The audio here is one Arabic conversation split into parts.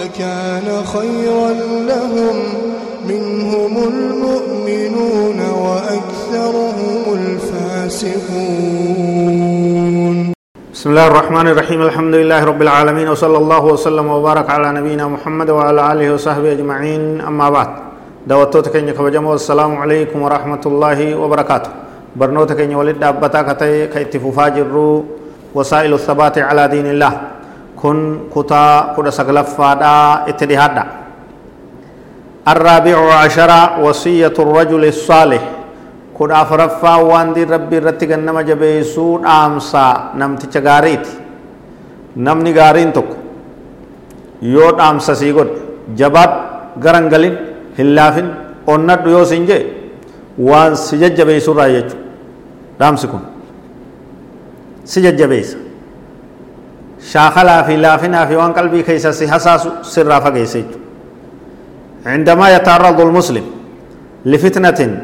لكان خيرا لهم منهم المؤمنون وأكثرهم الفاسقون. بسم الله الرحمن الرحيم. الحمد لله رب العالمين. وصلى الله وسلم وبارك على نبينا محمد وعلى آله وصحبه أجمعين. أما بعد دعوتوت كن كبجمو. السلام عليكم ورحمة الله وبركاته. برنوت كن ولد أبتا كتي كيتفوفا وسائل الثبات على دين الله. كن كتا كدا سقلفادا اتدهادا الرابع عشر وصية الرجل الصالح kudha afuraffaa waan diin rabbii irratti gannama jabeessuu dhaamsaa namticha gaariiti namni gaariin tokko yoo dhaamsa sii godhe jabaad garan galin hin laafin onnadhu yoo siin jee waan si jajjabeessurraa jechu dhaamsi kun si jajjabeessa Laafinaa fi waan qalbii keessa si hasaasu sirraa fageessa jechu عندما يتعرض المسلم لفتنة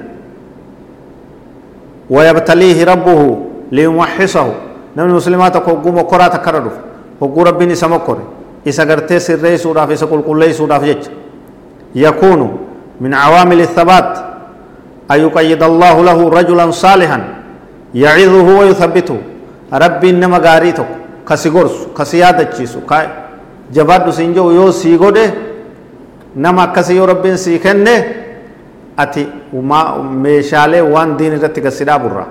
ويبتليه ربه ليمحصه نمن مسلمات قوم قرا تكرر وقو ربني سمكر إسا قرتي سري سودا في سقل قلي سودا في يكون من عوامل الثبات أن يقيد الله له رجلا صالحا يعظه ويثبته. ربي إنما غاريتو كسيغورس كسيادة جيسو كاي جباد سنجو يو سيغوده نما كسي يو ربين سيكنه ati meeshaalee waan diin irratti gassidhaa burra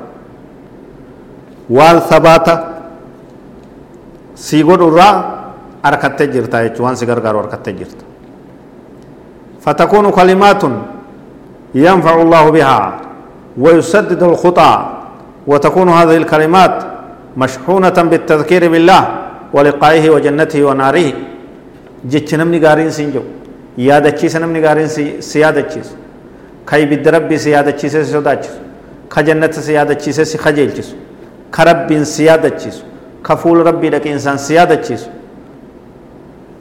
waan sabaata sii godhurraa harkattee jirta jechuun waan si gargaaru harkattee jirta فتكون كلمات ينفع الله بها ويسدد الخطى وتكون هذه الكلمات mashxuunatan bitadkiiri billaah waliqaa'ihi wa jannatihi wa naarihi jechi namni gaariin siin jiru yaadachiisa namni gaariin si yaadachiisu ka ibidda rabbii si yaadachiisee si sodaachisu ka jannata si yaadachiisee si kajeelchisu ka rabbiin si yaadachiisu ka fuula rabbii dhaqiinsaan si yaadachiisu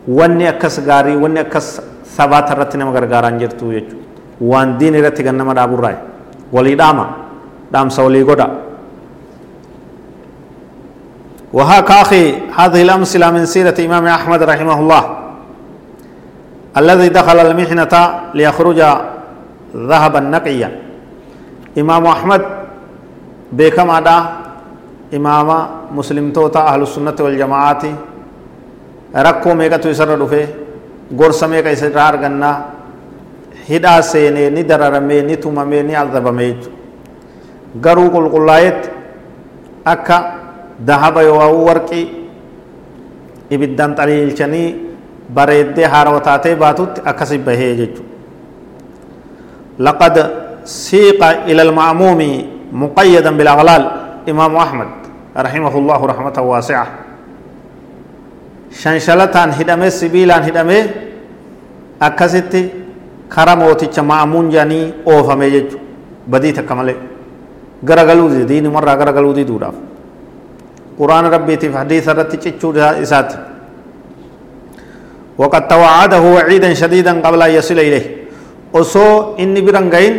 wanni akkas gaarii wanni akkas sabaata irratti nama gargaaraan jirtu jechuudha waan diin irratti gannama dhaaburraa walii dhaama dhaamsa walii godha وهاك أخي هذه الأمثلة من سيرة إمام أحمد رحمه الله. الذي دخل المحنة ليخرج ذهبا نقيا. إمام أحمد بكم أدا؟ إمام مسلم توتا أهل السنة والجماعات. ركو ميكا تيسر رفه غرس ميكا إسرار غنا. هدا سيني ني دررمي ني تممي ني عذبمي. غرو قل قلايت أكا ذهب يواو ورقي ibiddan xaliilchanii bareeddee haarawataatee baatutti akkasi bahee jechuudha إلى المأموم مقيدا بالأغلال إمام أحمد رحمه الله رحمة واسعة. شنشلتان هدمه سبيلان هدمه أكست كرموتي مأمون جاني أوفمه يجو بدي تكمله غرغلو دي دين مرة غرغلو دي دوراف قرآن ربي في حديث رتي تشو إسات وقد توعده وعيدا شديدا قبل أن يصل biran gahin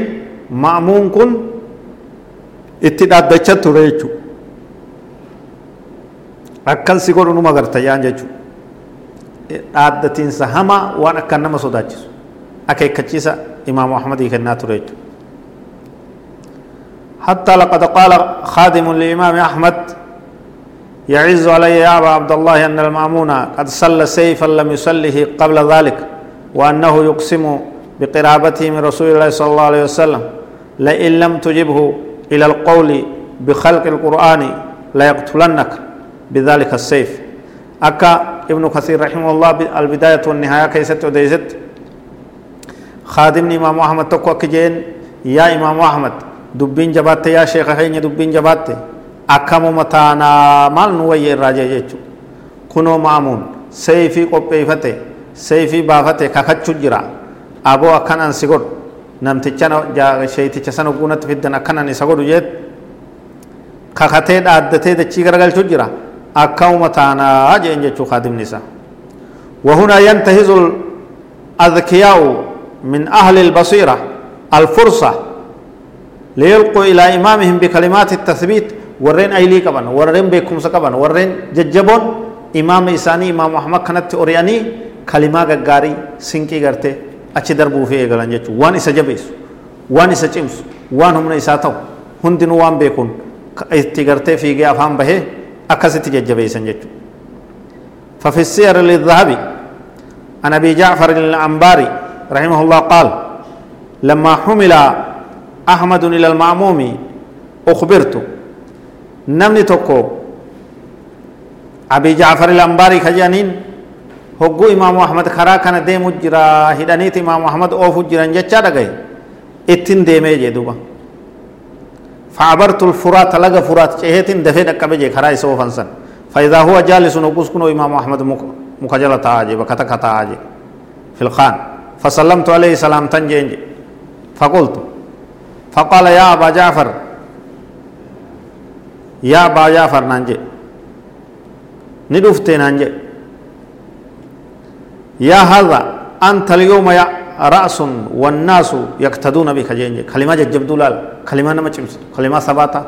ma'muun kun itti dhaaddachaa ture jechuudha akkan si godhu numa garta yaan jechuudha dhaaddatiinsa hamaa waan akkan nama sodaachisu akeekkachiisa imaamu ahmadii kennaa ture jechuudha حتى لقد قال خادم للإمام أحمد يعز علي يا أبا عبد الله أن المأمون قد صلى سيفا لم يصله قبل ذلك وأنه يقسم بقرابته من رسول الله صلى الله عليه وسلم. لئن لم تجبه إلى القول بخلق القرآن ليقتلنك بذلك السيف. أكا ابن كثير رحمه الله البداية والنهاية كيست وديست خادمني إمام أحمد تقوى كجين. يا إمام أحمد دبين جبات يا شيخ حين دبين جبات أكم متانا مال نوي الراجع يجو كنو مامون سيفي قبيفته سيفي بافته ككتشو جرا aboo akkanaan si godhu namticha sheeyticha sana guunatti fiddan akkanaan isa godhu jeet kakatee dhaaddatee dachii garagalchuu jira akkuma taanaa jeen jechuu kaadimni isaa وهنا ينتهز الأذكياء من أهل البصيرة الفرصة ليلقوا إلى إمامهم بكلمات التثبيت ورين أيلي كبن ورين بكم سكبن ورين ججبون إمام إساني إمام محمد كانت أورياني كلمة غاري سنكي غرتي أچي دربو في إغلان جچو وان إسا جبيس وان إسا چمس وان هم إسا تو هندن وان بيكون. إتي غرتي في غي أفهم به أكست ججبيسن جچو ففي السير للذهبي عن أبي جعفر الأنباري رحمه الله قال لما حمل إلى المعموم أخبرت نمني توكو أبي جعفر الأنباري خجانين هقو إمام أحمد خرا كان ديم جرا هدانيت إمام أحمد أوف جران جتشا دغاي اتن ديمي جدوبا فعبرت الفرات لغا فرات چهتن دفه دقبه جي خرا يسو فنسن فإذا هو جالس نقص كنو إمام أحمد مكجلة تاجي بكتا كتا آجي في الخان فسلمت عليه سلام تنجي فقلت فقال يا أبا جعفر يا أبا جعفر نانجي. ندفت نانجي. يا هذا أنت اليوم يا رأس والناس يقتدون بك جينجي. كلمة جبدو لال كلمة نما چمس كلمة ثباتا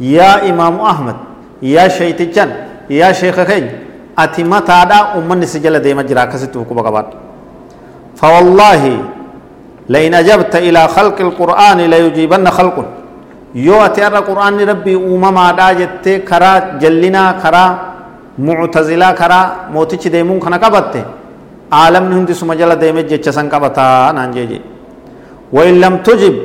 يا إمام أحمد يا شيطان يا شيخ خين أتي متى دا أمني سجل ديما جرا كسيت وكبا فوالله لئن أجبت إلى خلق القرآن ليجيبن خلق يو أتيار القرآن ربي أمما دا جت كرا جلنا كرا معتزلا كرا موتيش ديمون خنا قبته عالم نهندي سمجل ديمج جتش سن قبتا نانجي وإن لم تجب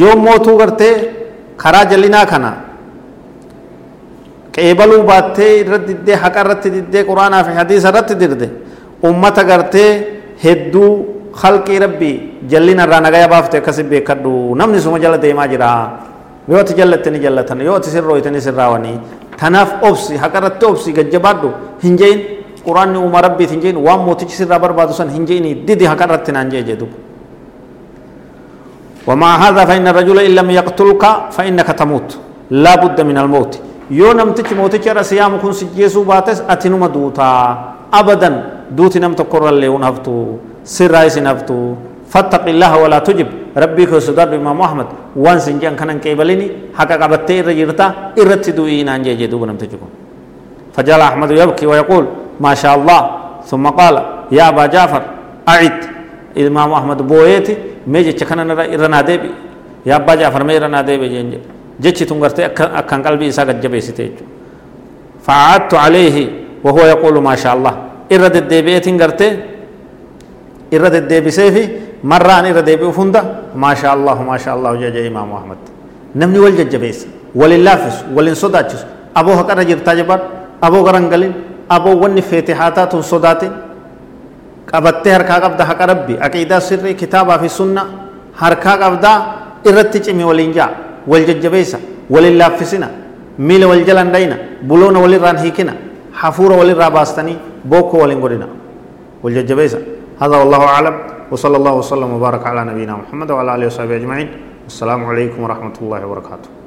يوم موتو کرتے خرا جلنا کھنا qeebaluu baattee irratti diddee haqa irratti diddee quraanaa fi hadiisa irratti dirde ummata gartee hedduu baafte akkasi beekadhu namni suma jala deemaa jira yoo ati jallatte ni jallatan yoo ati sirrooyte ni sirraawanii tanaaf obsi haqa irratti obsi gajjabaadhu hin jein quraanni uuma rabbiit hin jein waan mootichi sirraa barbaadu san hin jeini didi haqa irratti naan jee jedhu ومع هذا فإن الرجل إن لم يقتلك فإنك تموت لا بد من الموت yoo namtichi mooticha irra siyaamu kun sijjeesuu baates ati numa duutaa abadan duuti nam tokkorrallee un haftu sirraa isin haftu illaha walaa tujib rabbii kee sodaadhu imaamu ahmad waan sin jean kanan qeebalini haqa qabattee irra jirta irratti du'ii naan jee jee duuba namtichi kun فجعل أحمد يبكي ويقول ما شاء الله ثم قال يا أبا جعفر أعد إمام أحمد بويتي ميجي كان رنا ديبي يا أبا جعفر مي رنا ديبي جنجي tun gartee akkan qalbii isaa gajjabeessite jechuudha فعدت عليه وهو يقول ما شاء الله إرد الديبئة قرتي إرد الديبسي في مرة أن إرد الديبئة فندا ما شاء الله ما شاء الله جاء إمام أحمد نمني والججبيس وللافس وللصداتش أبو هكذا جرتا جبار أبو غرنقلين أبو وني فتحاتات صدات qabattee harkaa qabda haqa rabbi aqiidaa sirrii kitaabaa fi sunna harkaa qabdaa irratti cimi waliin jaa. والججبيسا وللافسنا ميل والجلان دينا بلون وللران هيكنا حفور وللرا باستني بوكو ولنقرنا والججبيسا هذا والله أعلم. وصلى الله وسلم وبارك على نبينا محمد وعلى آله وصحبه أجمعين. السلام عليكم ورحمة الله وبركاته.